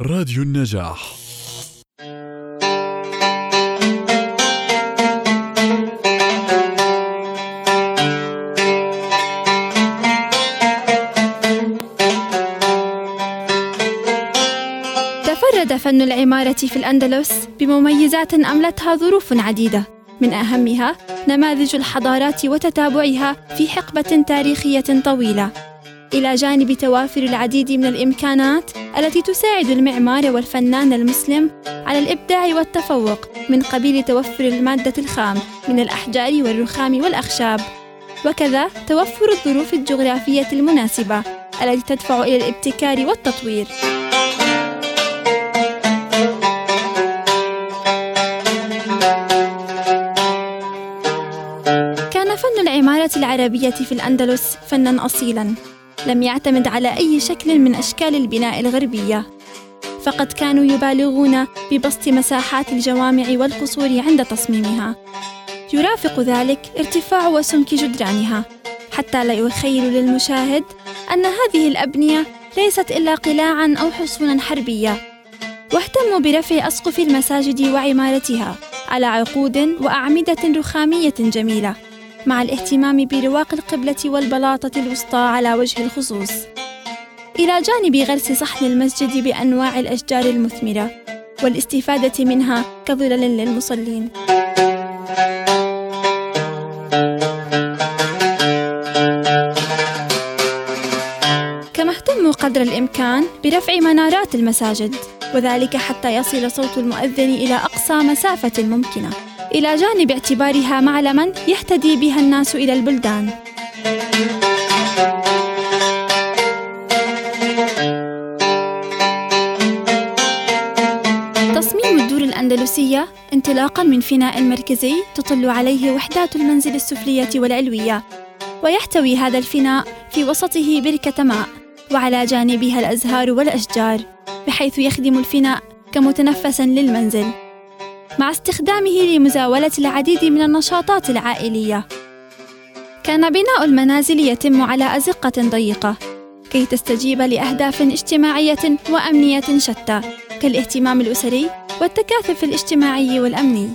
راديو النجاح. تفرد فن العمارة في الأندلس بمميزات أملتها ظروف عديدة. من أهمها نماذج الحضارات وتتابعها في حقبة تاريخية طويلة. إلى جانب توافر العديد من الإمكانات التي تساعد المعمار والفنان المسلم على الإبداع والتفوق من قبيل توفر المادة الخام من الأحجار والرخام والأخشاب. وكذا توفر الظروف الجغرافية المناسبة التي تدفع إلى الابتكار والتطوير. كان فن العمارة العربية في الأندلس فنًا أصيلًا، لم يعتمد على أي شكل من أشكال البناء الغربية، فقد كانوا يبالغون ببسط مساحات الجوامع والقصور عند تصميمها، يرافق ذلك ارتفاع وسمك جدرانها، حتى لا يخيل للمشاهد أن هذه الأبنية ليست إلا قلاعًا أو حصونا حربية، واهتموا برفع أسقف المساجد وعمارتها على عقود وأعمدة رخامية جميلة. مع الاهتمام برواق القبلة والبلاطة الوسطى على وجه الخصوص. إلى جانب غرس صحن المسجد بأنواع الأشجار المثمرة والاستفادة منها كظلل للمصلين. كما اهتموا قدر الإمكان برفع منارات المساجد وذلك حتى يصل صوت المؤذن إلى أقصى مسافة ممكنة. إلى جانب اعتبارها معلمًا يهتدي بها الناس إلى البلدان. تصميم الدور الأندلسية انطلاقًا من فناء مركزي تطل عليه وحدات المنزل السفلية والعلوية، ويحتوي هذا الفناء في وسطه بركة ماء، وعلى جانبها الأزهار والأشجار، بحيث يخدم الفناء كمتنفس للمنزل. مع استخدامه لمزاولة العديد من النشاطات العائلية. كان بناء المنازل يتم على أزقة ضيقة كي تستجيب لأهداف اجتماعية وأمنية شتى كالاهتمام الأسري والتكاثف الاجتماعي والأمني.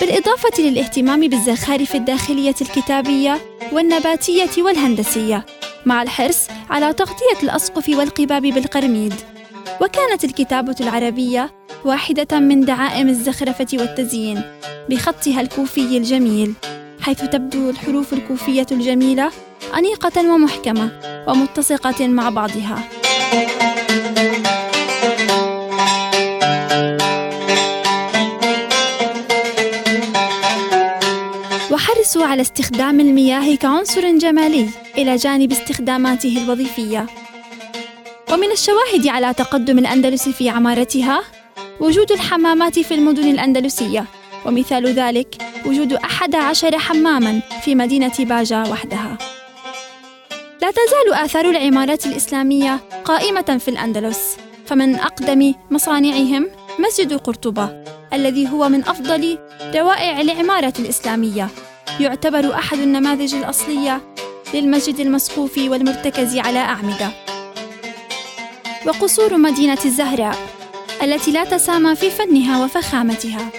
بالإضافة للاهتمام بالزخارف الداخلية الكتابية والنباتية والهندسية، مع الحرص على تغطية الأسقف والقباب بالقرميد. وكانت الكتابة العربية واحدة من دعائم الزخرفة والتزيين بخطها الكوفي الجميل حيث تبدو الحروف الكوفية الجميلة أنيقة ومحكمة ومتسقة مع بعضها. وحرصوا على استخدام المياه كعنصر جمالي إلى جانب استخداماته الوظيفية. ومن الشواهد على تقدم الأندلس في عمارتها وجود الحمامات في المدن الأندلسية. ومثال ذلك وجود أحد عشر حماماً في مدينة باجة وحدها. لا تزال آثار العمارات الإسلامية قائمة في الأندلس. فمن أقدم مصانعهم مسجد قرطبة الذي هو من أفضل روائع العمارة الإسلامية. يعتبر أحد النماذج الأصلية للمسجد المسقوف والمرتكز على أعمدة. وقصور مدينة الزهراء. التي لا تسامى في فنها وفخامتها.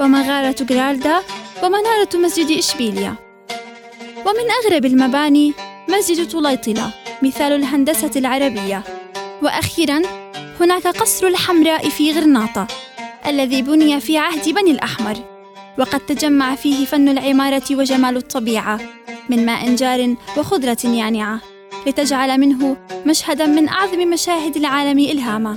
ومغارة جرالدا ومنارة مسجد إشبيليا. ومن أغرب المباني مسجد طليطلة مثال الهندسة العربية. وأخيرا هناك قصر الحمراء في غرناطة الذي بني في عهد بني الأحمر. وقد تجمع فيه فن العمارة وجمال الطبيعة من ماء جار وخضرة يانعة لتجعل منه مشهدا من أعظم مشاهد العالم إلهاما.